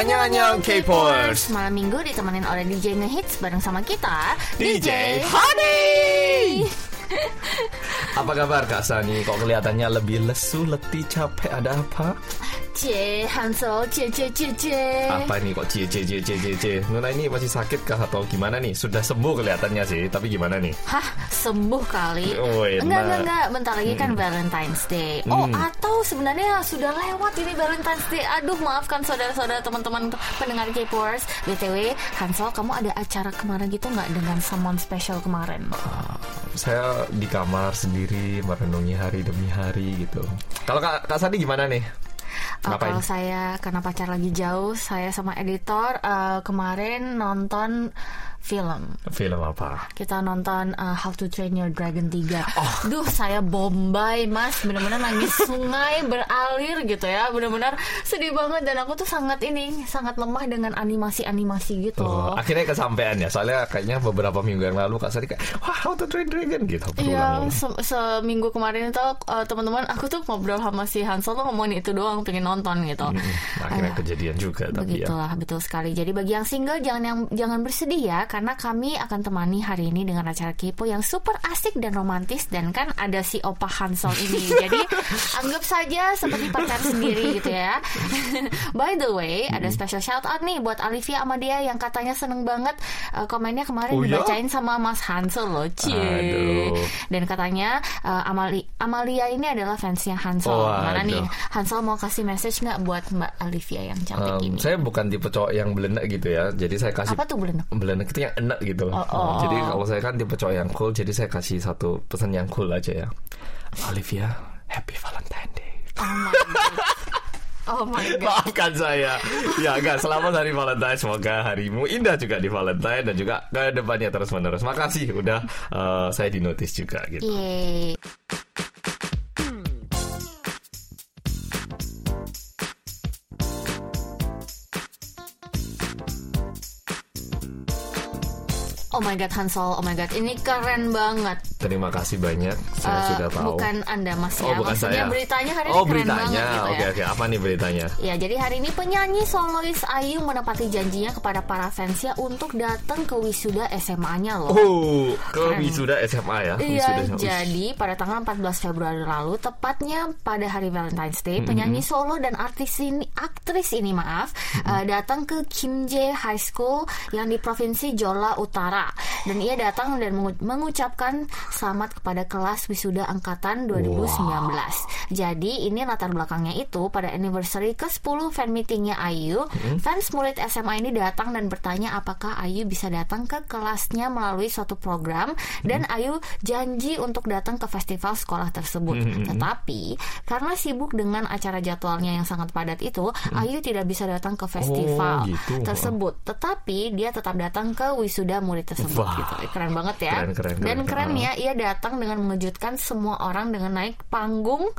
Annyeong K-popers. Malam minggu ditemenin oleh DJ Ngehits bareng sama kita DJ Honey. Apa kabar Kak Sani? Kok kelihatannya lebih lesu, letih, capek? Ada apa? C Hansel C C C C Apa ini kok cie cie cie cie cie cie? Nona ini masih sakit kah atau gimana nih? Sudah sembuh kelihatannya sih, tapi gimana nih? Hah sembuh kali Oh, enak. Enggak enggak enggak Bentar lagi kan Valentine's Day Oh Hmm. atau sebenarnya sudah lewat ini Valentine's Day Aduh maafkan saudara-saudara teman-teman pendengar K-Popers BTW Hansel kamu ada acara kemarin gitu nggak dengan someone special kemarin Saya di kamar sendiri merenungi hari demi hari gitu. Kalau Kak, Kak Sani gimana nih? Uh, Ngapain? kalau saya karena pacar lagi jauh, saya sama editor uh, kemarin nonton film. Film apa? Kita nonton uh, How to Train Your Dragon 3. Oh. Duh, saya bombay, Mas. Bener-bener nangis sungai beralir gitu ya. Bener-bener sedih banget dan aku tuh sangat ini, sangat lemah dengan animasi-animasi gitu. Oh, akhirnya kesampaian ya. Soalnya kayaknya beberapa minggu yang lalu Kak Sani kayak, wah How to Train Dragon gitu. Iya, se- seminggu kemarin itu uh, teman-teman aku tuh ngobrol sama si Hansel tuh ngomongin itu doang, pengen nonton gitu. Mm, Akhirnya Ah. kejadian juga tapi ya. Begitulah, betul sekali. Jadi bagi yang single jangan yang jangan bersedih ya, karena kami akan temani hari ini dengan acara Kepo yang super asik dan romantis dan kan ada si Opa Hansel ini. Jadi anggap saja seperti pacar sendiri gitu ya. By the way, ada special shout out nih buat Alivia Amadia yang katanya seneng banget uh, komennya kemarin Oh, ya? dibacain sama Mas Hansel loh, cie. Dan katanya uh, Amali Amalia ini adalah fansnya Hansel. Oh, Mana aduh. nih? Hansel mau kasih message nggak buat Mbak Alivia yang cantik Um, ini? saya bukan tipe cowok yang belenek gitu ya. Jadi saya kasih Apa tuh belenek? belenek itu yang enak gitu loh. Oh, oh. Jadi kalau saya kan tipe cowok yang cool, jadi saya kasih satu pesan yang cool aja ya. Olivia, Happy Valentine Day. Oh my god. Oh my god. Maafkan saya. Ya enggak, selamat hari Valentine. Semoga harimu indah juga di Valentine dan juga ke depannya terus menerus. Makasih udah eh, saya di notice juga gitu. Yeay. Oh my god Hansel, oh my god, ini keren banget. Terima kasih banyak. Saya Eh, sudah tahu. Bukan Anda Mas oh, ya, bukan maksudnya saya. beritanya hari oh, ini keren beritanya. banget gitu Oke, ya. oke. Apa nih beritanya? Ya, jadi hari ini penyanyi solois Ayu menepati janjinya kepada para fansnya untuk datang ke wisuda SMA-nya loh. Oh, ke Keren. wisuda SMA ya. Iya, jadi pada tanggal 14 Februari lalu, tepatnya pada hari Valentine's Day, penyanyi solo dan artis ini, aktris ini maaf, eh, datang ke Kimje High School yang di provinsi Jola Utara, dan ia datang dan mengu- mengucapkan selamat kepada kelas wisuda angkatan 2019. Jadi ini latar belakangnya itu pada anniversary ke-10 fan meetingnya Ayu, fans murid SMA ini datang dan bertanya apakah Ayu bisa datang ke kelasnya melalui suatu program dan Ayu janji untuk datang ke festival sekolah tersebut. Tetapi karena sibuk dengan acara jadwalnya yang sangat padat itu, Ayu tidak bisa datang ke festival gitu. tersebut. Tetapi dia tetap datang ke wisuda murid tersebut. Wah. Gitu. Keren banget ya. Keren, keren, dan keren. kerennya ia datang dengan mengejutkan semua orang dengan naik panggung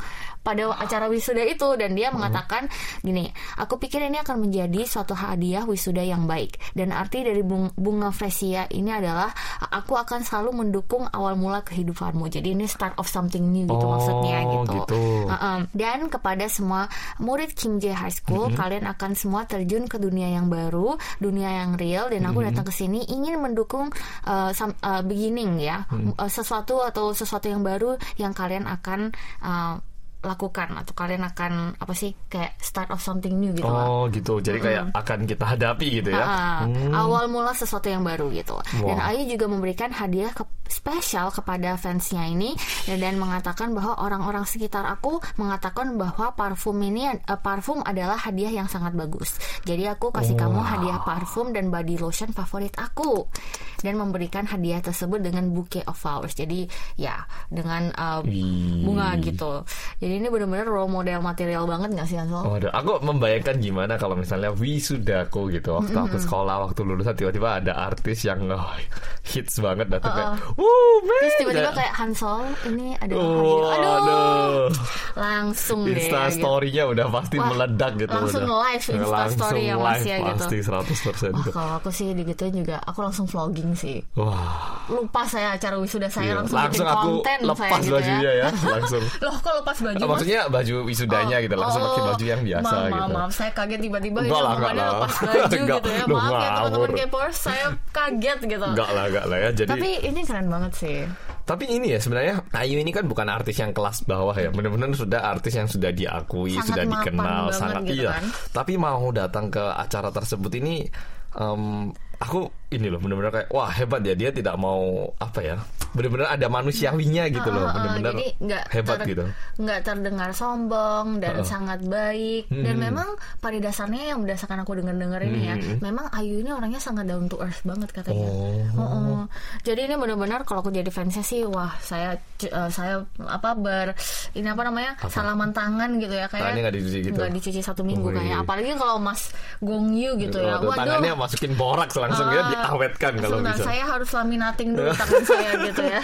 pada acara wisuda itu dan dia mengatakan gini, aku pikir ini akan menjadi suatu hadiah wisuda yang baik dan arti dari bung- bunga fresia ini adalah aku akan selalu mendukung awal mula kehidupanmu. Jadi ini start of something new gitu Oh, maksudnya gitu. gitu. Uh-uh. Dan kepada semua murid Kim Jae High School, kalian akan semua terjun ke dunia yang baru, dunia yang real dan aku datang ke sini ingin mendukung uh, some- uh, beginning ya, Uh, sesuatu atau sesuatu yang baru yang kalian akan uh, lakukan atau kalian akan apa sih kayak start of something new gitu lah. Oh gitu, jadi kayak akan kita hadapi gitu ya. Ah, awal mula sesuatu yang baru gitu. Dan Wah. Ayu juga memberikan hadiah ke, spesial kepada fansnya ini dan, mengatakan bahwa orang-orang sekitar aku mengatakan bahwa parfum ini eh, parfum adalah hadiah yang sangat bagus. Jadi aku kasih kamu hadiah parfum dan body lotion favorit aku dan memberikan hadiah tersebut dengan bouquet of flowers. Jadi ya dengan Wih. bunga gitu. Jadi ini benar-benar role model material banget gak sih Ansel? Waduh, aku membayangkan gimana kalau misalnya wisudaku gitu waktu aku sekolah waktu lulusan tiba-tiba ada artis yang oh, hits banget datang kayak, "Wuh, man!" Terus tiba-tiba kayak Hansel ini ada Oh. Aduh, aduh. langsung deh. Insta gitu. story-nya udah pasti Wah, meledak gitu langsung udah. live Insta Langsung story ya, Mas, live ya, gitu. pasti 100% Wah, kalau aku sih digituin juga aku langsung vlogging sih. Wah, lupa saya acara wisuda saya Iya, langsung, langsung bikin aku konten lepas saya gitu bajunya ya, langsung. Loh kok lepas baju? Ah, Mas? maksudnya baju wisudanya gitu, langsung pakai baju yang biasa maaf, gitu. Maaf, maaf, saya kaget tiba-tiba lah. lepas baju gitu ya. Maaf ya teman-teman. K-popers, saya kaget gitu. Enggak lah, enggak lah ya. Jadi Tapi ini keren banget sih. Tapi ini ya sebenarnya Ayu ini kan bukan artis yang kelas bawah ya, benar-benar sudah artis yang sudah diakui, Sangat sudah dikenal, sangat gitu iya. kan. Tapi mau datang ke acara tersebut ini, em, aku ini loh benar-benar kayak wah hebat ya dia tidak mau apa ya, benar-benar ada manusiawinya gitu loh, Uh, uh, uh, benar-benar jadi nggak hebat ter- gitu. nggak terdengar sombong dan Uh-uh. sangat baik dan Hmm. memang pada dasarnya yang berdasarkan aku dengar-dengar ini ya Hmm. memang Ayu ini orangnya sangat down to earth banget katanya Oh. Uh-uh. jadi ini benar-benar kalau aku jadi fansnya sih wah saya uh, saya apa ber ini apa namanya salaman tangan gitu ya kayak nggak dicuci gitu? dicuci satu minggu Wih. kayaknya apalagi kalau Mas Gong Yu gitu ya Waduh, tangannya masukin boraks langsung ya Ah, diawetkan kalau sebentar, bisa. saya harus laminating dulu tangan saya gitu ya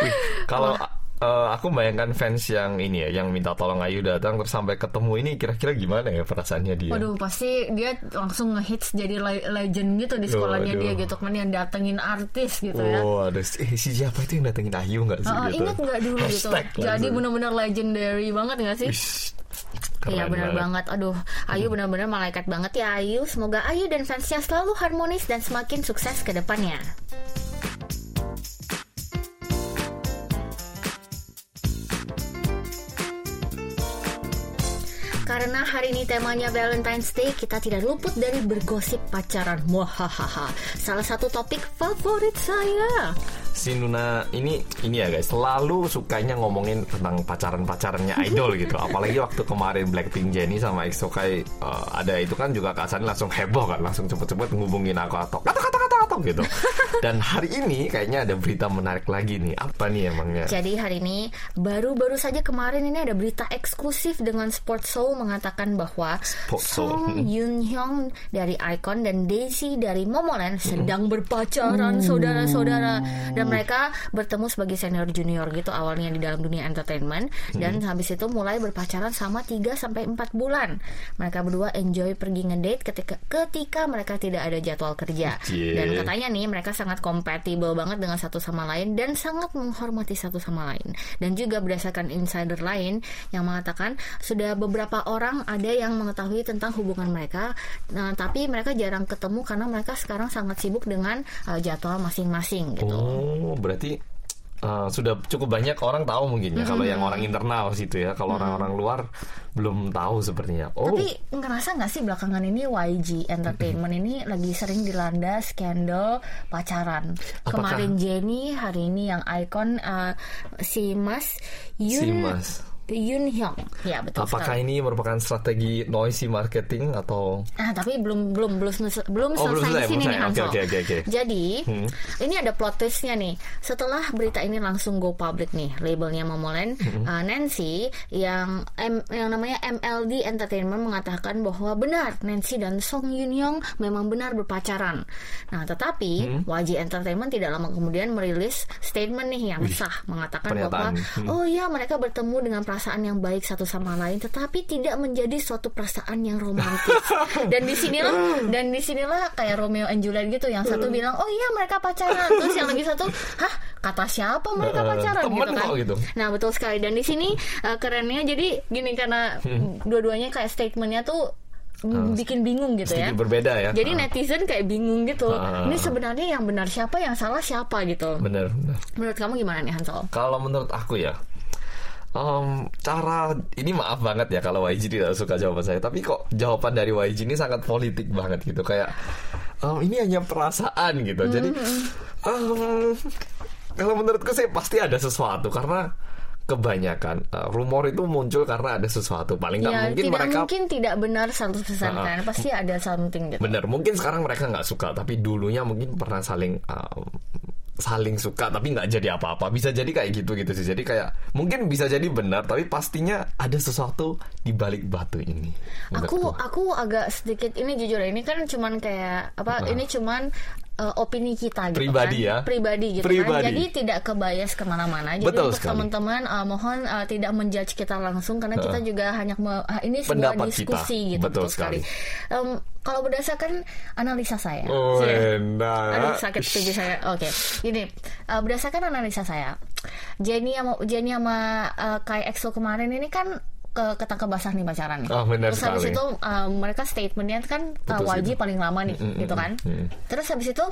Wih, kalau eh, aku bayangkan fans yang ini ya, yang minta tolong Ayu datang terus sampai ketemu ini kira-kira gimana ya perasaannya dia? Waduh pasti dia langsung ngehits jadi le- legend gitu di sekolahnya Waduh. dia gitu kan yang datengin artis gitu ya. Oh, ada eh, si siapa itu yang datengin Ayu nggak sih? Ah, gitu? ingat nggak dulu gitu? Hashtag Jadi langsung. benar-benar legendary banget nggak sih? Ish, keren Iya benar banget. Aduh, Ayu benar-benar malaikat banget ya Ayu. Semoga Ayu dan fansnya selalu harmonis dan semakin sukses ke depannya. Karena hari ini temanya Valentine's Day, kita tidak luput dari bergosip pacaran. Muahaha. Salah satu topik favorit saya. Si Nuna ini ini ya guys, selalu sukanya ngomongin tentang pacaran-pacarannya idol gitu. Apalagi waktu kemarin Blackpink Jennie sama EXO kai eh, ada itu kan juga kesannya langsung heboh kan, langsung cepet-cepet ngubungin aku atau kata-kata atau gitu. Dan hari ini kayaknya ada berita menarik lagi nih. Apa nih emangnya? Jadi hari ini baru-baru saja kemarin ini ada berita eksklusif dengan Sports Soul mengatakan bahwa Sports Soul. Song Yun Hyung dari Icon dan Daisy dari Momoland sedang berpacaran saudara-saudara dan mereka bertemu sebagai senior junior gitu awalnya di dalam dunia entertainment dan habis itu mulai berpacaran sama 3 sampai 4 bulan. Mereka berdua enjoy pergi ngedate ketika ketika mereka tidak ada jadwal kerja. Cie. Dan katanya nih mereka sangat kompatibel banget dengan satu sama lain dan sangat menghormati satu sama lain. Dan juga berdasarkan insider lain yang mengatakan sudah beberapa orang ada yang mengetahui tentang hubungan mereka, nah, tapi mereka jarang ketemu karena mereka sekarang sangat sibuk dengan uh, jadwal masing-masing gitu. Oh, berarti uh, sudah cukup banyak orang tahu mungkin ya kalau yang orang internal situ ya. Kalau orang-orang luar belum tahu sepertinya. Oh, Tapi ngerasa nggak sih belakangan ini YG Entertainment ini lagi sering dilanda skandal pacaran. Apakah- Kemarin Jennie, hari ini yang ikon uh, si Mas Yun Si Mas. Yun Hyung. Ya betul apakah sekali. ini merupakan strategi noisy marketing atau Ah, tapi belum belum belum selesai, belum Oh, selesai di sini nih. Oke, oke, oke, oke. Jadi ini ada plot twistnya nih. Setelah berita ini langsung go public nih, labelnya Momoland, uh, Nancy yang M- yang namanya MLD Entertainment mengatakan bahwa benar Nancy dan Song Yun Young memang benar berpacaran. Nah, tetapi YG Entertainment tidak lama kemudian merilis statement nih yang sah mengatakan bahwa pernyataan. Hmm. oh iya mereka bertemu dengan perasaan yang baik satu sama lain, tetapi tidak menjadi suatu perasaan yang romantis. dan di sinilah dan di sinilah kayak Romeo and Juliet gitu, yang satu bilang oh iya mereka pacaran, terus yang lagi satu, hah kata siapa mereka Eh, pacaran temen gitu kan? kok gitu. Nah betul sekali dan di sini uh, kerennya jadi gini karena Hmm. dua-duanya kayak statementnya tuh mm, bikin bingung gitu ya. berbeda ya? Jadi Ah, netizen kayak bingung gitu. Ah. Ini sebenarnya yang benar siapa, yang salah siapa gitu. bener, bener. Menurut kamu gimana nih Hansel? Kalau menurut aku ya, em, cara ini maaf banget ya kalau YG tidak suka jawaban saya, tapi kok jawaban dari YG ini sangat politik banget gitu, kayak em, ini hanya perasaan gitu. Jadi em, kalau menurutku sih pasti ada sesuatu karena kebanyakan eh, rumor itu muncul karena ada sesuatu. Paling nggak ya, mungkin tidak mereka mungkin tidak benar 100% Ah, kan. Pasti ada something gitu. Bener, mungkin sekarang mereka nggak suka, tapi dulunya mungkin pernah saling um, saling suka, tapi nggak jadi apa-apa. Bisa jadi kayak gitu gitu sih. Jadi kayak mungkin bisa jadi benar, tapi pastinya ada sesuatu di balik batu ini. Aku aku agak sedikit ini jujur ini kan cuman kayak apa? Ah. Ini cuman uh, opini kita gitu Pribadi kan. ya. Pribadi gitu Pribadi. kan. Jadi tidak kebayas ke mana-mana. Jadi Betul untuk sekali. teman-teman uh, mohon uh, tidak menjudge kita langsung karena kita juga hanya me- uh, ini sebuah Pendapat diskusi kita. gitu Betul sekali. Em, kalau berdasarkan analisa saya, Oh, enak. Aduh sakit pipi saya. Oke, ini uh, berdasarkan analisa saya, Jenny sama Jenny sama uh, Kai EXO kemarin ini kan ke ketangkep basah nih pacaran nih. Oh, benar Terus habis itu uh, mereka statementnya kan uh, itu. paling lama nih, Mm, mm, gitu kan. mm, mm. Terus habis itu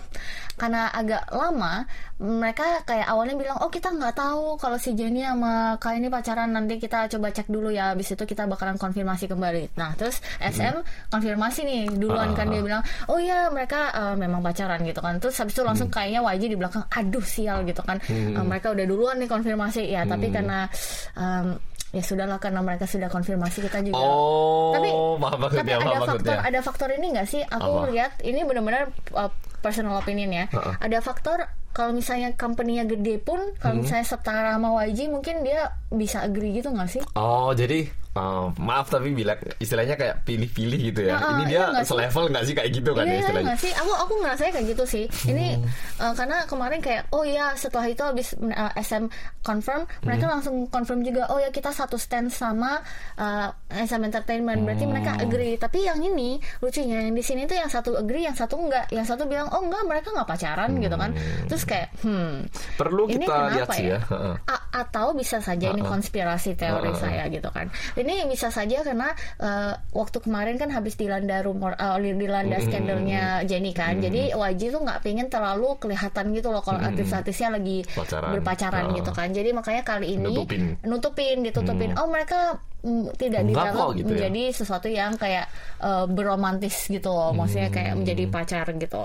karena agak lama mereka kayak awalnya bilang oh kita nggak tahu kalau si Jenny sama Kai ini pacaran nanti kita coba cek dulu ya. Habis itu kita bakalan konfirmasi kembali. Nah terus SM konfirmasi nih duluan kan Ah. dia bilang oh iya mereka uh, memang pacaran gitu kan. Terus habis itu langsung kayaknya YG di belakang aduh sial gitu kan. Uh, mereka udah duluan nih konfirmasi ya tapi karena um, ya sudahlah karena mereka sudah konfirmasi kita juga Oh, tapi paham tapi maksudnya, ada faktor maksudnya. ada faktor ini nggak sih aku Apa? lihat ini benar-benar uh, personal opinion ya Heeh. ada faktor kalau misalnya company-nya gede pun Hmm. kalau misalnya setara sama YG mungkin dia bisa agree gitu nggak sih Oh, jadi uh, maaf tapi bilang istilahnya kayak pilih-pilih gitu ya. Nah, ini iya dia sih? selevel nggak sih kayak gitu kan Iya ya iya istilahnya? nggak sih? Aku aku ngerasanya kayak gitu sih. Ini Hmm. uh, karena kemarin kayak oh ya setelah itu habis uh, SM confirm, mereka Hmm. langsung confirm juga oh ya kita satu stand sama uh, SM Entertainment. Berarti Hmm. mereka agree. Tapi yang ini lucunya yang di sini tuh yang satu agree, yang satu enggak. Yang satu bilang oh enggak mereka nggak pacaran gitu kan. Terus kayak hmm Perlu kita lihat sih ya. Heeh. Atau bisa saja ini konspirasi teori Uh-uh. saya gitu kan. Ini bisa saja karena uh, waktu kemarin kan habis dilanda rumor uh, dilanda skandalnya Jenny kan. Jadi YG tuh nggak pengen terlalu kelihatan gitu loh kalau artis-artisnya lagi Pacaran. berpacaran Uh-uh. gitu kan. Jadi makanya kali ini Nutupin. nutupin ditutupin. Oh mereka mm, tidak Enggak dianggap gitu ya. menjadi sesuatu yang kayak uh, beromantis gitu loh. Maksudnya kayak menjadi pacar gitu.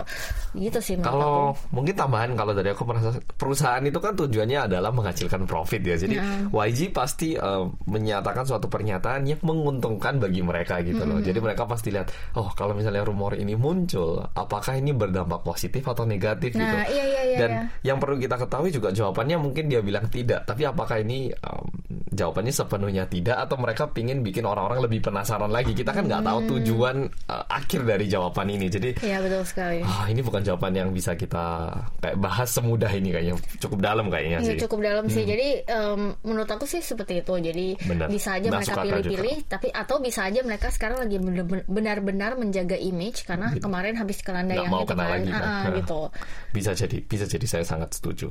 Gitu sih aku. Kalau mungkin tambahan kalau dari aku merasa perusahaan itu kan tujuannya adalah menghasilkan profit ya. Jadi YG pasti eh, menyatakan suatu pernyataan yang menguntungkan bagi mereka gitu loh. Jadi mereka pasti lihat, oh kalau misalnya rumor ini muncul, apakah ini berdampak positif atau negatif Nah, gitu. iya, iya, iya, Dan iya. yang perlu kita ketahui juga jawabannya mungkin dia bilang tidak, tapi apakah ini em, jawabannya sepenuhnya tidak atau mereka pingin bikin orang-orang lebih penasaran lagi. Kita kan nggak tahu Hmm. tujuan eh, akhir dari jawaban ini. Jadi Iya betul sekali. Ah, ini bukan jawaban yang bisa kita kayak bahas semudah ini kayaknya. Cukup dalam kayaknya Iya sih. cukup dalam sih. Jadi em, menurut aku sih seperti itu. Jadi Benar. bisa aja Masuk mereka pilih-pilih, tapi atau bisa aja mereka sekarang lagi bener- benar-benar menjaga image karena kemarin habis kelanda Gitu. Yang mau itu kena kan, lagi kan. ah, Nah. gitu. Bisa jadi, bisa jadi saya sangat setuju.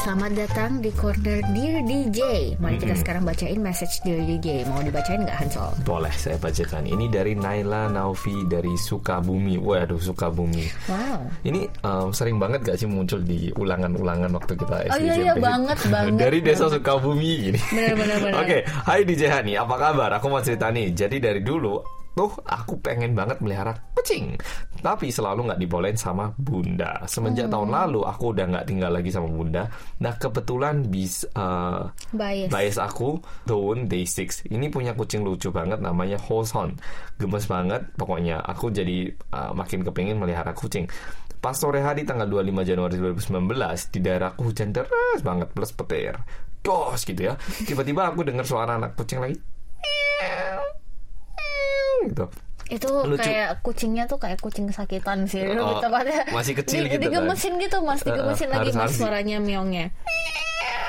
Selamat datang di corner Dear DJ. Mari kita sekarang bacain message Dear DJ. Mau dibacain nggak Hansol? Boleh saya bacakan. Ini dari Naila Naufi dari Sukabumi. Waduh, Sukabumi. Wow. Ini um, sering banget gak sih muncul di ulangan-ulangan waktu kita SD Oh, iya, iya, banget, banget, Dari desa. Sukabumi gini. Benar, benar, benar. Oke, hai DJ Hani, apa kabar? Aku mau cerita nih. Jadi dari dulu tuh aku pengen banget melihara kucing, tapi selalu nggak dibolehin sama bunda. Semenjak Hmm. tahun lalu aku udah nggak tinggal lagi sama bunda. Nah kebetulan bis uh, Bias. bias aku Dawn Day 6 ini punya kucing lucu banget namanya Hoson gemes banget pokoknya aku jadi uh, makin kepingin melihara kucing pas sore hari tanggal 25 Januari 2019 di daerahku hujan deras banget plus petir dos gitu ya tiba-tiba aku dengar suara anak kucing lagi gitu Itu Lucu. kayak kucingnya tuh kayak kucing kesakitan sih. Oh, tepatnya masih kecil di, gitu kan. Digemesin gitu mas, digemesin Uh, lagi harus- mas harus suaranya miongnya.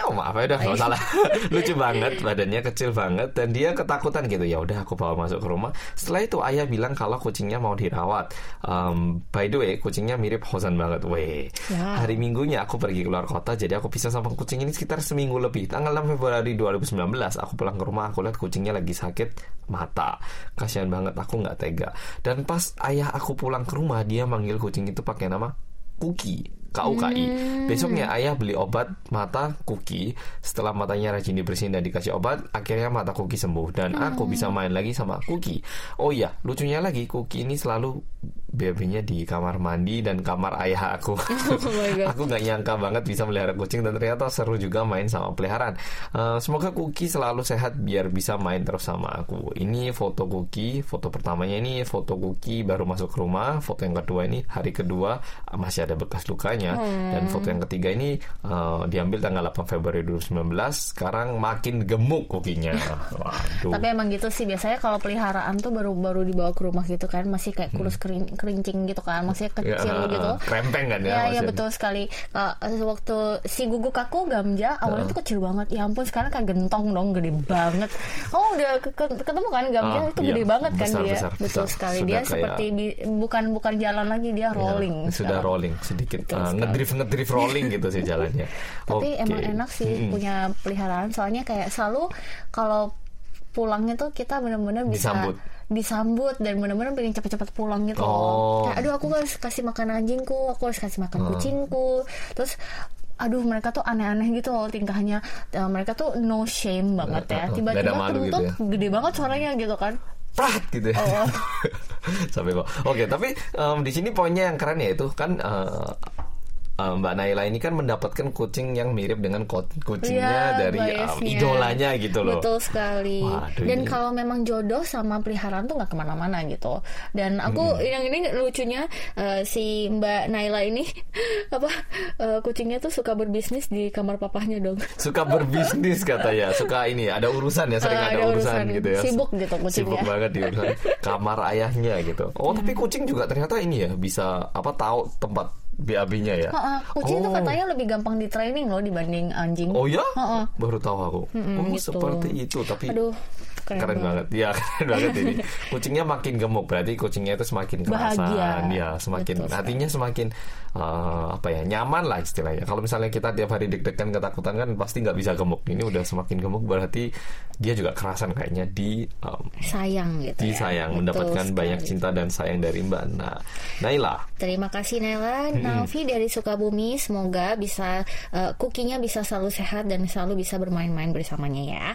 Oh, maaf ya udah nggak salah lucu banget badannya kecil banget dan dia ketakutan gitu. Ya udah aku bawa masuk ke rumah. Setelah itu ayah bilang kalau kucingnya mau dirawat. Um, by the way kucingnya mirip Hosan banget. Weh Ya. hari minggunya aku pergi keluar kota jadi aku pisah sama kucing ini sekitar seminggu lebih. Tanggal 6 Februari 2019 aku pulang ke rumah aku lihat kucingnya lagi sakit mata. Kasihan banget aku nggak tega. Dan pas ayah aku pulang ke rumah dia manggil kucing itu pakai nama Kuki KUKI. Besoknya ayah beli obat mata Kuki. Setelah matanya rajin dibersihin dan dikasih obat, akhirnya mata Kuki sembuh dan aku bisa main lagi sama Kuki. Oh iya, lucunya lagi Kuki ini selalu BB-nya di kamar mandi dan kamar ayah aku. my God. aku nggak nyangka banget bisa melihara kucing dan ternyata seru juga main sama peliharaan. Eh, semoga Kuki selalu sehat biar bisa main terus sama aku. Ini foto Kuki, foto pertamanya ini foto Kuki baru masuk ke rumah, foto yang kedua ini hari kedua masih ada bekas lukanya ketiganya dan foto yang ketiga ini uh, diambil tanggal 8 Februari 2019 sekarang makin gemuk kukinya waduh Tapi emang gitu sih biasanya kalau peliharaan tuh baru-baru dibawa ke rumah gitu kan masih kayak kurus kering, kerincing gitu kan masih kecil Hmm. Ya, gitu. krempeng kan ya Ya, ya betul sekali. Uh, waktu si guguk aku Gamja awalnya tuh kecil banget. Ya ampun sekarang kayak gentong dong, gede banget. Oh udah ke- ke- ketemu kan Gamja Ah, itu iya. gede banget kan Besar, dia. besar, betul besar. sekali. Sudah dia kayak- seperti bukan bukan jalan lagi dia Ya, rolling. sudah sekarang. rolling sedikit Betul uh. Ngedrift ngedrift rolling gitu sih jalannya Tapi Oke. emang enak sih Mm-mm. punya peliharaan soalnya kayak selalu kalau pulangnya tuh kita benar-benar bisa Disambut. disambut dan benar-benar pengen cepet-cepet pulang gitu Oh. Kayak aduh aku harus kasih makan anjingku, aku harus kasih makan Hmm. kucingku. Terus aduh mereka tuh aneh-aneh gitu loh tingkahnya. Eh, mereka tuh no shame banget ya. Tiba-tiba malu gitu kentut ya. gede banget suaranya gitu kan. prat gitu ya. Oh. Sampai kok. Oke, tapi em, di sini poinnya yang keren ya itu kan eh, eh, Mbak Naila ini kan mendapatkan kucing yang mirip dengan kucingnya Iya, dari biasnya. idolanya gitu loh. Betul sekali. Waduh, Dan ini- kalau memang jodoh sama peliharaan tuh nggak ke mana-mana gitu. Dan aku yang ini lucunya eh, si Mbak Naila ini apa eh, kucingnya tuh suka berbisnis di kamar papahnya dong. Suka berbisnis katanya, suka ini ada urusan ya, sering Eh, ada, ada urusan, urusan. gitu ya. Sibuk gitu kucingnya. Sibuk banget di urusan kamar ayahnya gitu. Oh, tapi kucing juga ternyata ini ya bisa apa tahu tempat BAB-nya ya. Heeh, kucing tuh Oh. katanya lebih gampang di training loh dibanding anjing. Oh ya? Heeh. Baru tahu aku. oh, gitu. seperti itu, tapi Aduh, keren, keren, banget. Ya, keren banget ini. Kucingnya makin gemuk, berarti kucingnya itu semakin kerasan. Ya, semakin Betul hatinya semakin eh, apa ya? nyaman lah istilahnya. Kalau misalnya kita tiap hari deg-degan ketakutan kan pasti nggak bisa gemuk. Ini udah semakin gemuk berarti dia juga kerasan kayaknya di em, Sayang gitu ya. disayang Betul mendapatkan sekali. banyak cinta dan sayang dari Mbak Na Naila. Terima kasih Nela, Naofi dari Sukabumi. Semoga bisa eh, kukinya bisa selalu sehat dan selalu bisa bermain-main bersamanya ya.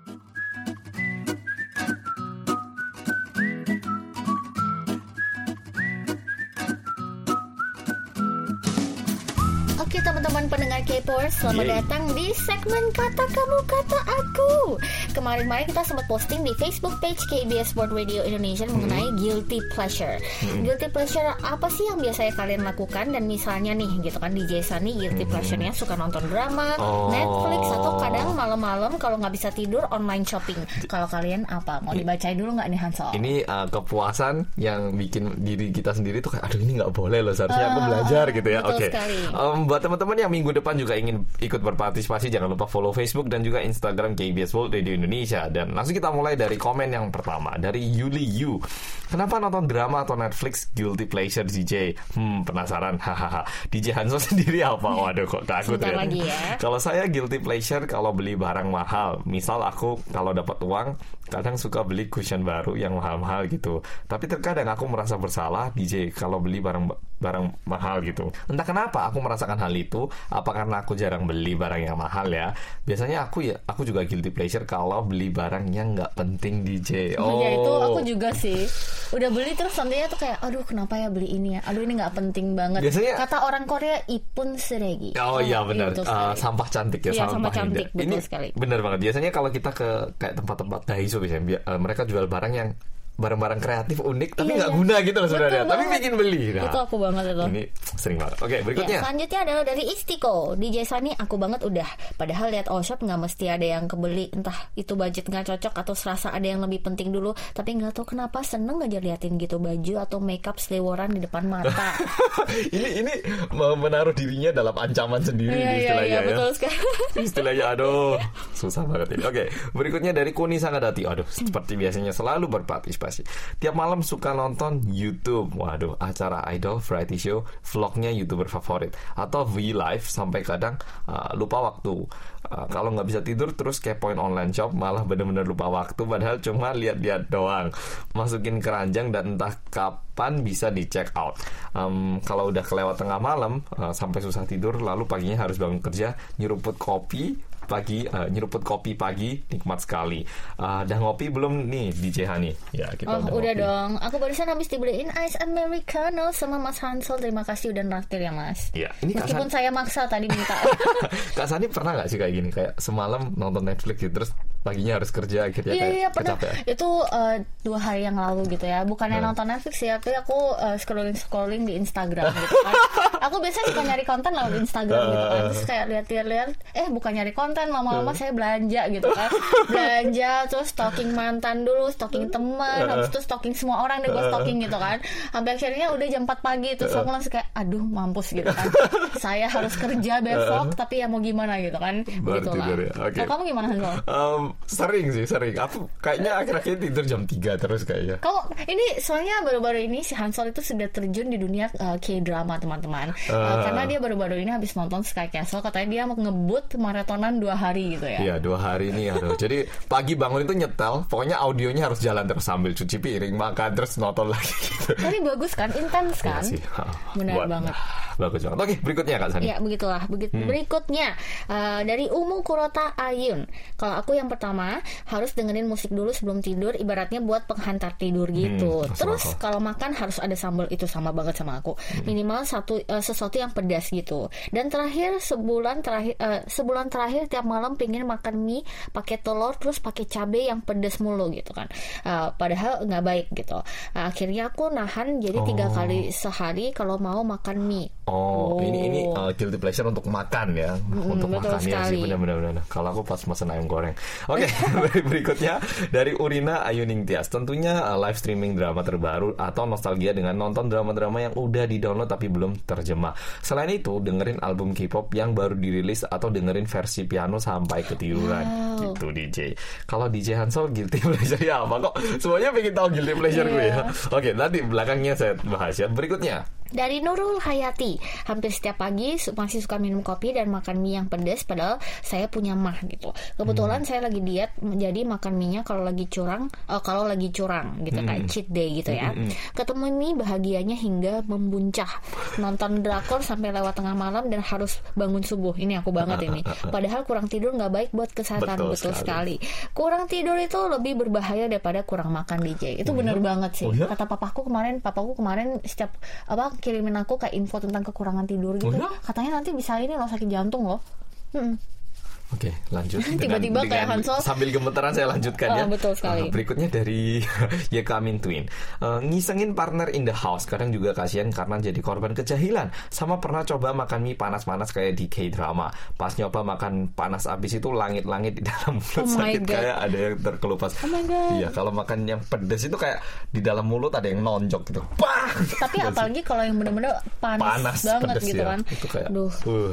K-Popers, selamat Yeay. datang di segmen Kata Kamu Kata Aku. Kemarin-kemarin kita sempat posting di Facebook page KBS World Radio Indonesia mengenai guilty pleasure. Guilty pleasure apa sih yang biasanya kalian lakukan dan misalnya nih gitu kan DJ Sunny guilty pleasure-nya suka nonton drama, Oh. Netflix atau kadang malam-malam kalau nggak bisa tidur online shopping. Kalau kalian apa? Mau dibacain dulu nggak nih Hansol? Ini uh, kepuasan yang bikin diri kita sendiri tuh kayak aduh ini nggak boleh loh seharusnya aku belajar gitu ya. Oke. sekali. Um, buat teman-teman yang minggu depan juga ingin ikut berpartisipasi jangan lupa follow Facebook dan juga Instagram KBS World Radio Indonesia dan langsung kita mulai dari komen yang pertama dari Yuli Yu. Kenapa nonton drama atau Netflix guilty pleasure DJ? Hmm, penasaran. Hahaha. DJ Hanso sendiri apa? Waduh kok takut ya. lagi ya. Kalau saya guilty pleasure kalau beli barang mahal. Misal aku kalau dapat uang kadang suka beli cushion baru yang mahal-mahal gitu. Tapi terkadang aku merasa bersalah DJ kalau beli barang barang mahal gitu. Entah kenapa aku merasakan hal itu. Apa karena aku jarang beli barang yang mahal ya? Biasanya aku ya aku juga guilty pleasure kalau beli barang yang nggak penting DJ. Oh. Ya itu aku juga sih. Udah beli terus nantinya tuh kayak aduh kenapa ya beli ini ya? Aduh ini nggak penting banget. Biasanya- kata orang Korea ipun seregi. Oh iya benar, Uh, sampah cantik ya, Iya, sampah indah. cantik, betul Ini sekali. benar banget. Biasanya kalau kita ke kayak tempat-tempat Daiso biasanya, bi- uh, mereka jual barang yang barang-barang kreatif unik tapi Iya, nggak iya. guna gitu loh sebenarnya. Tapi bikin beli. Nah, Itu aku banget itu. Ini sering banget. Oke, Ya, berikutnya. selanjutnya adalah dari Istiko DJ Sani aku banget udah Padahal lihat all shop nggak mesti ada yang kebeli Entah itu budget nggak cocok Atau serasa ada yang lebih penting dulu Tapi nggak tahu kenapa seneng aja liatin gitu Baju atau makeup seliweran di depan mata ini ini menaruh dirinya dalam ancaman sendiri Iya iya istilahnya iya ya. betul sekali Istilahnya aduh susah banget ini. Oke, berikutnya dari Kuni Sangadati. Aduh, seperti biasanya selalu berpartisipasi. Tiap malam suka nonton YouTube. Waduh, acara idol, variety show, vlognya youtuber favorit atau V Live sampai kadang uh, lupa waktu. Uh, kalau nggak bisa tidur terus kepoin online shop malah bener-bener lupa waktu padahal cuma lihat-lihat doang. Masukin keranjang dan entah kapan bisa di check out. Um, kalau udah kelewat tengah malam uh, sampai susah tidur lalu paginya harus bangun kerja nyeruput kopi pagi uh, nyeruput kopi pagi nikmat sekali. Uh, udah ngopi belum nih DJ Hani? Ya kita Oh udah, udah ngopi. dong Aku barusan habis dibeliin Ice Americano Sama Mas Hansel Terima kasih udah naktir ya mas Iya, ini Meskipun San- saya maksa tadi minta Kak Sani pernah nggak sih kayak gini kayak semalam nonton Netflix gitu terus paginya harus kerja akhirnya Iya kayak iya pernah kecapean. itu eh, dua hari yang lalu gitu ya bukannya Hmm. nonton Netflix ya tapi aku scrolling scrolling di Instagram gitu kan aku biasanya suka nyari konten lewat Instagram gitu kan. Terus kayak lihat-lihat eh bukan nyari konten lama-lama saya belanja gitu kan. Belanja terus stalking mantan dulu stalking teman habis itu stalking semua orang deh gue stalking gitu kan. Sampai akhirnya udah jam 4 pagi terus aku langsung kayak aduh mampus gitu kan. Saya harus kerja besok tapi ya mau gimana gitu kan. Gitu lah. ya, oke. Kalau kamu gimana Hansol? Em, sering sih sering. Aku kayaknya akhir-akhir ini tidur jam 3 terus kayaknya. Kamu ini soalnya baru-baru ini si Hansol itu sudah terjun di dunia uh, K-drama teman-teman. Uh, karena dia baru-baru ini habis nonton Sky Castle katanya dia mau ngebut maratonan dua hari gitu ya. Iya dua hari ini aduh. Jadi pagi bangun itu nyetel, pokoknya audionya harus jalan terus sambil cuci piring, makan terus nonton lagi gitu. Tapi bagus kan, intens Iya kan? sih. Ha, Benar buat- banget. Bagus banget. Oke, berikutnya Kak Sani. Ya begitulah. Begit- Hmm. Berikutnya uh, dari Umu Kurota Ayun. Kalau aku yang pertama harus dengerin musik dulu sebelum tidur, ibaratnya buat penghantar tidur gitu. masuk Terus kalau makan harus ada sambal itu sama banget sama aku. Minimal satu uh, sesuatu yang pedas gitu. Dan terakhir sebulan terakhir uh, sebulan terakhir tiap malam pengen makan mie pakai telur terus pakai cabai yang pedas mulu gitu kan. Uh, padahal nggak baik gitu. Uh, akhirnya aku nahan jadi tiga Oh. kali sehari kalau mau makan mie. Oh, ini ini Oh. uh, guilty pleasure untuk makan ya, untuk betul makan ya sih sekali. benar-benar. benar. Kalau aku pas mesen ayam goreng. Oke, berikutnya dari Urina Ayuning Tias. Tentunya uh, live streaming drama terbaru atau nostalgia dengan nonton drama-drama yang udah di-download tapi belum terjemah. Selain itu, dengerin album K-pop yang baru dirilis atau dengerin versi piano sampai ketiduran. Wow. Gitu DJ. Kalau DJ Hansol guilty pleasure ya apa kok? Semuanya pengen tahu guilty pleasure gue ya. Iya. Oke, nanti belakangnya saya bahas ya. Berikutnya. Dari Nurul Hayati, hampir setiap pagi masih suka minum kopi dan makan mie yang pedas padahal saya punya mah gitu. Kebetulan saya lagi diet jadi makan mie-nya kalau lagi curang eh, kalau lagi curang gitu kayak cheat day gitu ya. Ketemu mie bahagianya hingga membuncah. Nonton drakor sampai lewat tengah malam dan harus bangun subuh. Ini aku banget ini. Padahal kurang tidur nggak baik buat kesehatan Betul betul, sekali. sekali. Kurang tidur itu lebih berbahaya daripada kurang makan DJ. Itu benar banget sih. Oh iya? Kata papaku kemarin, papaku kemarin setiap apa kirimin aku kayak info tentang kekurangan tidur gitu. Oh iya? Katanya nanti bisa ini loh sakit jantung loh. Oke, lanjut. Tiba-tiba kayak Hansol. Sambil gemeteran saya lanjutkan ya. Oh, betul sekali. Uh, berikutnya dari Yekamin Twin. Uh, ngisengin partner in the house. Kadang juga kasihan karena jadi korban kejahilan. Sama pernah coba makan mie panas-panas kayak di K-drama. Pas nyoba makan panas abis itu langit-langit di dalam mulut Oh sakit God. kayak ada yang terkelupas. Oh my God. Iya, kalau makan yang pedas itu kayak di dalam mulut ada yang nonjok gitu. Pah! Tapi apalagi kalau yang bener-bener panas, panas banget gitu ya. kan. Itu kayak Duh. uh,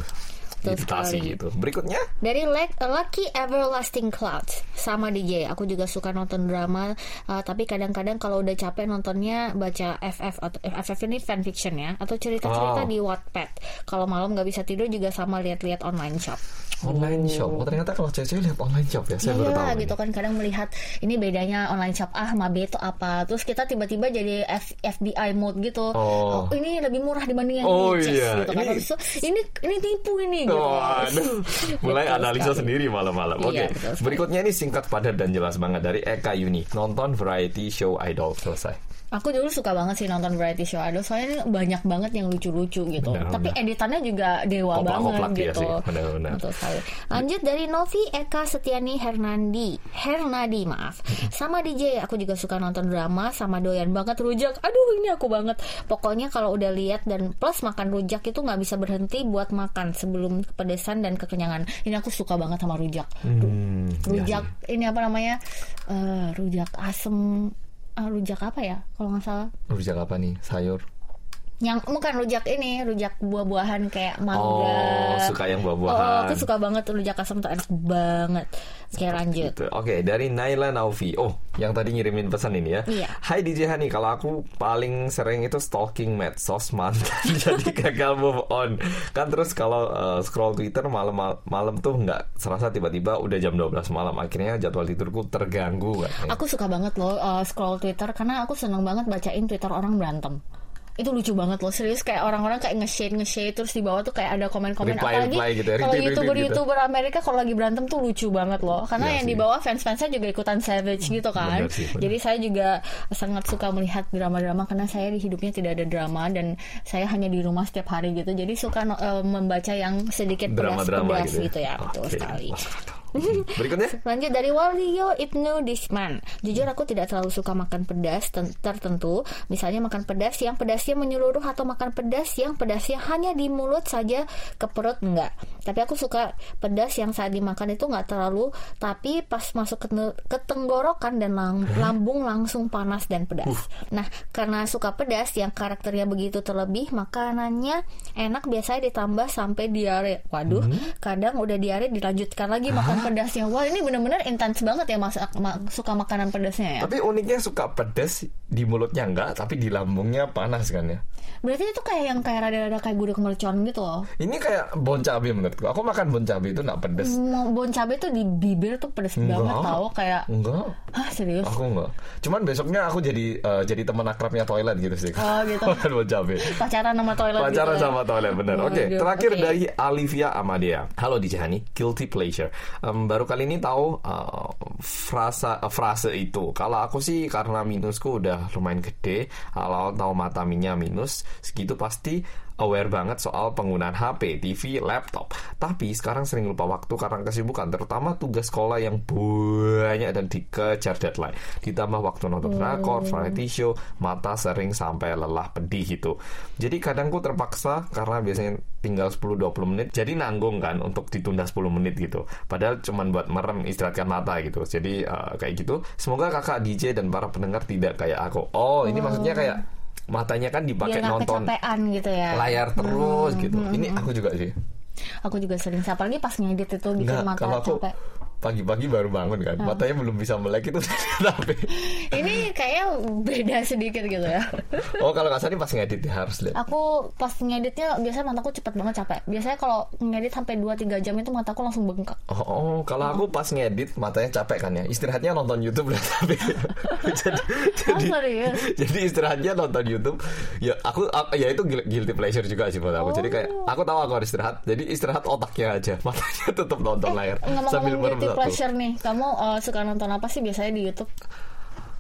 Betul iritasi sekali. gitu. Berikutnya Dari Lucky Everlasting Clouds sama DJ. Aku juga suka nonton drama, uh, tapi kadang-kadang kalau udah capek nontonnya baca FF atau FF ini fanfiction ya, atau cerita-cerita Oh. di Wattpad. Kalau malam nggak bisa tidur juga sama lihat-lihat online shop. Online shop. Oh, ternyata kalau cewek-cewek lihat online shop ya. Saya baru tahu. Iya ini. gitu kan kadang melihat ini bedanya online shop A sama B itu apa. Terus kita tiba-tiba jadi F- FBI mode gitu. Oh. ini lebih murah dibanding yang Oh, di iya. gitu kan. Ini- Habis itu, ini ini tipu ini gitu. Oh, aduh. Mulai analisa sekali. sendiri malam-malam. Iya, Oke. betul sekali. Berikutnya ini singkat padat dan jelas banget dari Eka Yuni. Nonton variety show idol selesai. Aku dulu suka banget sih nonton variety show idol soalnya ini banyak banget yang lucu-lucu gitu. Benar, Tapi benar. editannya juga dewa Koplak-koplak banget dia gitu. sih, benar-benar. Betul sekali. Lanjut dari Novi Eka Setiani Hernandi. Hernadi maaf. Sama DJ aku juga suka nonton drama sama doyan banget rujak. Aduh ini aku banget. Pokoknya kalau udah lihat dan plus makan rujak itu nggak bisa berhenti buat makan sebelum kepedesan dan kekenyangan. Ini aku suka banget sama rujak. Hmm, Rujak ya, ini apa namanya? Eh, rujak asem ah, rujak apa ya kalau nggak salah. Rujak apa nih? Sayur. Yang bukan rujak ini rujak buah-buahan kayak mangga Oh, suka yang buah-buahan. oh aku suka banget rujak asam tuh enak banget oke lanjut Gitu. Oke, dari Naila Naufi. Oh, yang tadi ngirimin pesan ini ya. Iya. Hai DJ Hani, kalau aku paling sering itu stalking medsos mantan jadi gagal move on. Kan terus kalau uh, scroll Twitter malam malam tuh nggak serasa tiba-tiba udah jam 12 malam. Akhirnya jadwal tidurku terganggu katanya. aku suka banget loh uh, scroll Twitter karena aku seneng banget bacain Twitter orang berantem itu lucu banget loh serius kayak orang-orang kayak nge-shade nge-shade terus di bawah tuh kayak ada komen-komen Reply- apalagi reply gitu ya, kalau youtuber gitu. youtuber Amerika kalau lagi berantem tuh lucu banget loh karena Iya yang di bawah fans-fansnya juga ikutan savage gitu kan Benar sih, benar. jadi saya juga sangat suka melihat drama-drama karena saya di hidupnya tidak ada drama dan saya hanya di rumah setiap hari gitu jadi suka eh, membaca yang sedikit Drama-drama gitu, gitu ya betul Oke, sekali. Berikutnya. Lanjut dari Walio Ibnu Disman. Jujur aku tidak terlalu suka makan pedas ten- tertentu. Misalnya makan pedas yang pedasnya menyeluruh atau makan pedas yang pedasnya hanya di mulut saja ke perut enggak. Tapi aku suka pedas yang saat dimakan itu enggak terlalu tapi pas masuk ke, ke tenggorokan dan lang- lambung langsung panas dan pedas. Nah, karena suka pedas yang karakternya begitu terlebih, makanannya enak biasanya ditambah sampai diare. Waduh, kadang udah diare dilanjutkan lagi makan pedasnya. Wah, ini bener-bener intens banget ya masak ma- suka makanan pedasnya ya. Tapi uniknya suka pedas di mulutnya enggak, tapi di lambungnya panas kan ya. Berarti itu kayak yang kayak rada-rada kayak gudeg mercon gitu loh. Ini kayak bon cabe menurutku. Aku makan bon cabe itu enggak pedas. Mau bon cabe tuh di bibir tuh pedas banget tau kayak Enggak. Hah serius? Aku enggak. Cuman besoknya aku jadi eh, jadi teman akrabnya toilet gitu sih. Oh, gitu. Makan bon cabe. Pacaran sama toilet Pacaran gitu ya. sama toilet bener. Oke, Waduh, terakhir oke. dari Alivia Amadea. Halo Dijani, guilty pleasure. Em, baru kali ini tahu eh, frasa eh, frase itu. Kalau aku sih karena minusku udah lumayan gede, kalau tahu mata minyak minus, segitu pasti aware banget soal penggunaan HP, TV, laptop. Tapi sekarang sering lupa waktu karena kesibukan, terutama tugas sekolah yang banyak dan dikejar deadline. Ditambah waktu nonton drakor, variety show, mata sering sampai lelah pedih gitu. Jadi kadang ku terpaksa karena biasanya tinggal 10-20 menit, jadi nanggung kan untuk ditunda 10 menit gitu. Padahal cuman buat merem istirahatkan mata gitu. Jadi eh, kayak gitu. Semoga kakak DJ dan para pendengar tidak kayak aku. Oh, ini maksudnya kayak matanya kan dipakai Biar nggak nonton gitu ya. layar terus gitu. Ini aku juga sih. Aku juga sering apalagi pas ngedit itu bikin Enggak, mata kalau aku capek. Pagi-pagi baru bangun kan, matanya belum bisa melek itu tapi Ini kayak beda sedikit gitu ya. Oh kalau salah ini pas ngedit ya harus lihat. Aku pas ngeditnya biasanya mataku cepet banget capek. Biasanya kalau ngedit sampai 2-3 jam itu mataku langsung bengkak. Oh, oh, kalau aku pas ngedit matanya capek kan ya. Istirahatnya nonton YouTube lah tapi jadi jadi Oh, jadi istirahatnya nonton YouTube. Ya aku ya itu guil- guilty pleasure juga sih buat aku. Jadi kayak Oh. aku tahu aku harus istirahat. Jadi istirahat otaknya aja. Matanya tetap nonton layar sambil merem satu. pleasure nih, kamu uh, suka nonton apa sih biasanya di YouTube?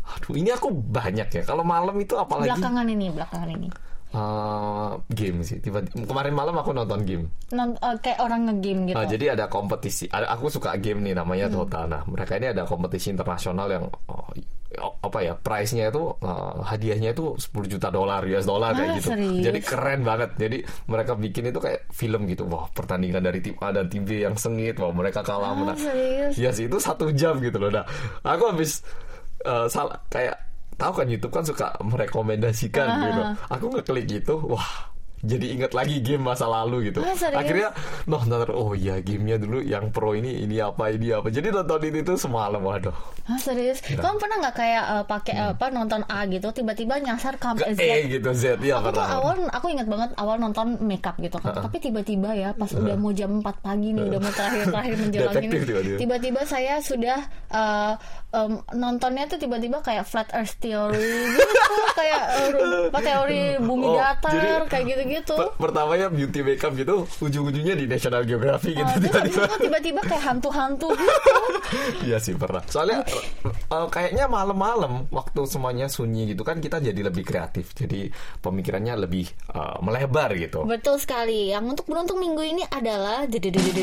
Aduh, ini aku banyak ya. Kalau malam itu apalagi Belakangan ini, belakangan ini. eh, game sih. Tiba kemarin malam aku nonton game. Non, uh, kayak orang ngegame gitu. Ah, jadi ada kompetisi. Ada, aku suka game nih namanya Hmm. Dota. Nah, mereka ini ada kompetisi internasional yang oh, apa ya? Price-nya itu uh, hadiahnya itu 10 juta dolar US dollar kayak Ah, gitu. serius? Jadi keren banget. Jadi mereka bikin itu kayak film gitu. Wah, pertandingan dari tim A dan tim B yang sengit. Wah, mereka kalah Ah, menang. serius? Iya sih, itu satu jam gitu loh. Nah, aku habis uh, salah kayak tahu kan YouTube kan suka merekomendasikan Ah. gitu. Aku ngeklik itu, wah jadi ingat lagi game masa lalu gitu. Serius? Akhirnya nonton oh iya gamenya dulu yang pro ini ini apa ini apa. Jadi nontonin itu semalam waduh. Ah, serius? Kamu pernah nggak kayak uh, pakai apa nonton A gitu tiba-tiba nyasar ke Hmm. Ke Z? E gitu Z ya Aku tuh pernah. awal aku ingat banget awal nonton makeup gitu kan. Tapi tiba-tiba ya pas udah mau jam 4 pagi nih udah mau terakhir-terakhir menjelang ini. Tiba-tiba saya sudah uh, um, nontonnya tuh tiba-tiba kayak flat earth theory gitu kayak uh, apa teori bumi Oh, datar jadi kayak gitu-gitu. Per- pertamanya beauty makeup gitu, ujung-ujungnya di National Geographic gitu Uh, tiba-tiba. tiba-tiba kayak hantu-hantu gitu. Iya sih pernah. Soalnya eh, kayaknya malam-malam waktu semuanya sunyi gitu kan kita jadi lebih kreatif. Jadi pemikirannya lebih eh, melebar gitu. Betul sekali. Yang untuk beruntung minggu ini adalah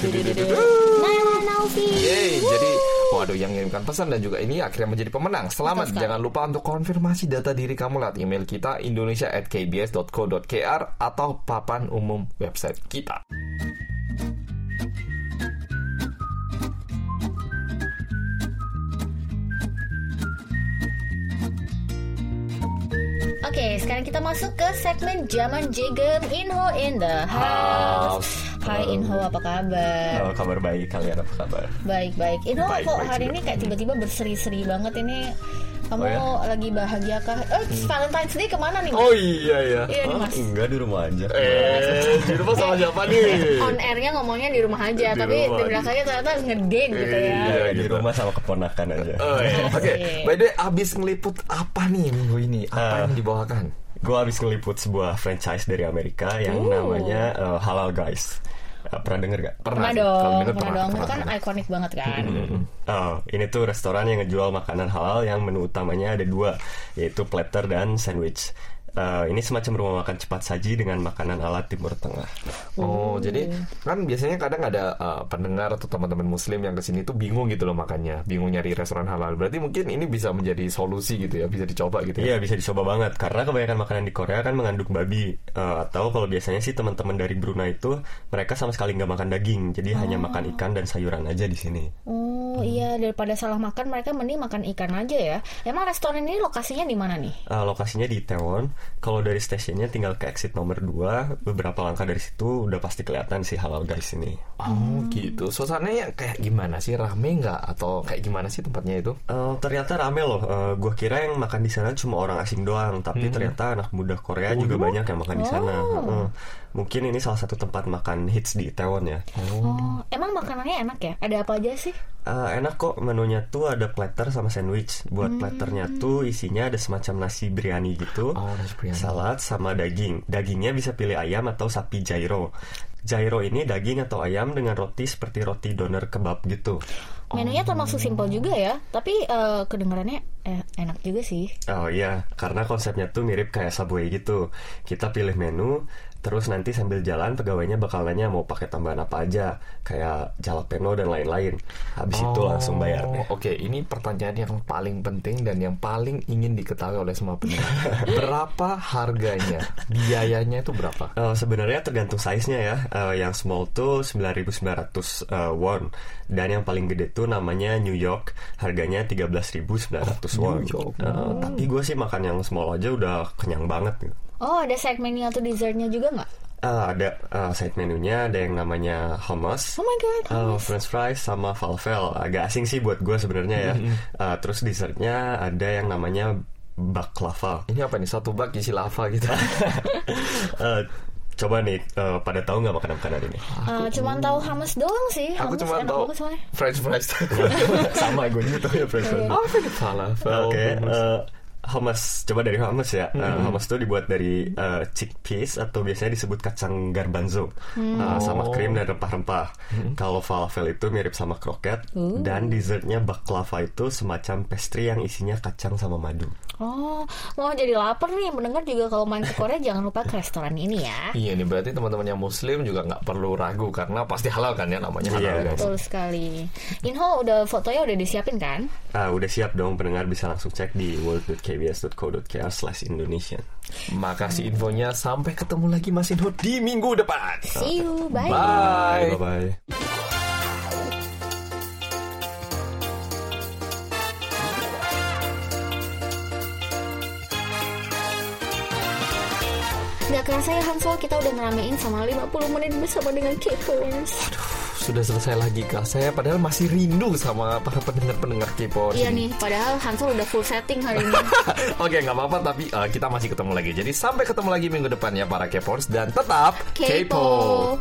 Naila Naufi. Yeay, jadi waduh yang mengirimkan pesan dan juga ini akhirnya menjadi pemenang. Selamat. Betul sekali. Jangan lupa untuk konfirmasi data diri kamu lewat email kita indonesia@kbs.co.kr atau papan umum website kita. Oke, sekarang kita masuk ke segmen Zaman Jigem Inho in the house. House. Hai Inho, apa kabar? Oh, kabar baik kalian apa kabar? Baik baik. Inho Baik, kok baik hari juga. ini kayak tiba-tiba berseri-seri banget ini. Kamu Oh, ya? lagi bahagia kah? Eh, Valentine's Day ke mana nih? Oh iya ya. Iya nih Mas. Enggak di rumah aja. Eh, di rumah sama siapa nih? On airnya ngomongnya di rumah aja, Di tapi rumah. di belakangnya ternyata ngedate gitu ya. Iya, di gitu. rumah sama keponakan aja. Oh, iya. Oke, Asik. by the way, abis ngeliput apa nih minggu ini? Apa Ah. yang dibawakan? Gue habis ngeliput sebuah franchise dari Amerika yang Uh. namanya uh, Halal Guys. Uh, pernah denger gak? Pernah. Kalau dong, denger pernah dong. Itu pernah, kan pernah. ikonik banget kan. Oh, ini tuh restoran yang ngejual makanan halal yang menu utamanya ada dua, yaitu platter dan sandwich. Eh, ini semacam rumah makan cepat saji dengan makanan ala Timur Tengah. Oh, jadi kan biasanya kadang ada uh, pendengar atau teman-teman muslim yang ke sini tuh bingung gitu loh makannya, bingung nyari restoran halal. Berarti mungkin ini bisa menjadi solusi gitu ya, bisa dicoba gitu ya. Iya bisa dicoba banget karena kebanyakan makanan di Korea kan mengandung babi Eh, atau kalau biasanya sih teman-teman dari Brunei itu mereka sama sekali nggak makan daging jadi hanya makan ikan dan sayuran aja di sini. Oh iya daripada salah makan mereka mending makan ikan aja ya. Emang restoran ini lokasinya di mana nih? Eh, lokasinya di Itaewon. Kalau dari stasiunnya tinggal ke exit nomor 2 beberapa langkah dari situ udah pasti kelihatan sih halal guys ini. Oh, gitu. Suasananya kayak gimana sih? Rame nggak atau kayak gimana sih tempatnya itu? Eh, ternyata rame loh. Eh, gua kira yang makan di sana cuma orang asing doang, tapi ternyata anak muda Korea juga banyak yang makan di sana. Heeh. Mungkin ini salah satu tempat makan hits di Itaewon ya. Oh, emang makanannya enak ya? Ada apa aja sih? Eh, enak kok menunya tuh ada platter sama sandwich. Buat platternya tuh isinya ada semacam nasi biryani gitu. Oh, nasi biryani. Salad sama daging. Dagingnya bisa pilih ayam atau sapi gyro. Gyro ini daging atau ayam dengan roti seperti roti doner kebab gitu. Menunya termasuk simpel juga ya, tapi eh, kedengarannya eh, enak juga sih. Oh iya, karena konsepnya tuh mirip kayak Subway gitu. Kita pilih menu, terus nanti sambil jalan pegawainya bakal nanya mau pakai tambahan apa aja, kayak jalapeno dan lain-lain. Habis itu langsung bayar. Oh, Oke, ini pertanyaan yang paling penting dan yang paling ingin diketahui oleh semua pendengar. berapa harganya? Biayanya itu berapa? Eh, sebenarnya tergantung size-nya ya. Eh, yang small tuh 9.900 eh, won dan yang paling gede tuh namanya New York. Harganya 13.900 won. York. Eh, tapi gue sih makan yang small aja udah kenyang banget. gitu. Oh, ada side menu atau dessertnya juga nggak? Eh, ada eh, side menunya ada yang namanya hummus. Oh my god. Eh, French fries sama falafel agak asing sih buat gue sebenarnya ya. Eh, terus dessertnya ada yang namanya baklava. Ini apa nih? Satu bak isi lava gitu. Eh, coba nih eh, pada tahu nggak makanan makanan ini? Eh, cuman tahu hummus doang sih. Aku Hummus cuma tahu. French fries. Sama gue juga tahu ya French fries. Ini falafel? Oke, eh, hummus. Coba dari hummus ya. Eh, hummus itu dibuat dari eh, chickpeas atau biasanya disebut kacang garbanzo Eh, sama krim dan rempah-rempah. Kalau falafel itu mirip sama kroket dan dessertnya baklava itu semacam pastry yang isinya kacang sama madu. Oh, mau jadi lapar nih. Mendengar juga kalau main ke Korea jangan lupa ke restoran ini ya. Iya nih berarti teman-teman yang muslim juga nggak perlu ragu karena pasti halal kan ya namanya halal Iya. guys. Betul sekali. Inho udah fotonya udah disiapin kan? Ah, udah siap dong pendengar bisa langsung cek di world.kbs.co.kr slash Indonesian. Makasih infonya sampai ketemu lagi Mas Inho di minggu depan. See you, bye. Bye. Bye-bye. Gak kerasa ya Hansol kita udah ngeramein sama 50 menit bersama dengan K-Popers. Sudah selesai lagi kak. Saya padahal masih rindu sama para pendengar-pendengar K-pop. Iya nih, padahal Hansol udah full setting hari ini. Oke nggak apa-apa tapi uh, kita masih ketemu lagi. Jadi sampai ketemu lagi minggu depan ya para K-popers dan tetap K-pop.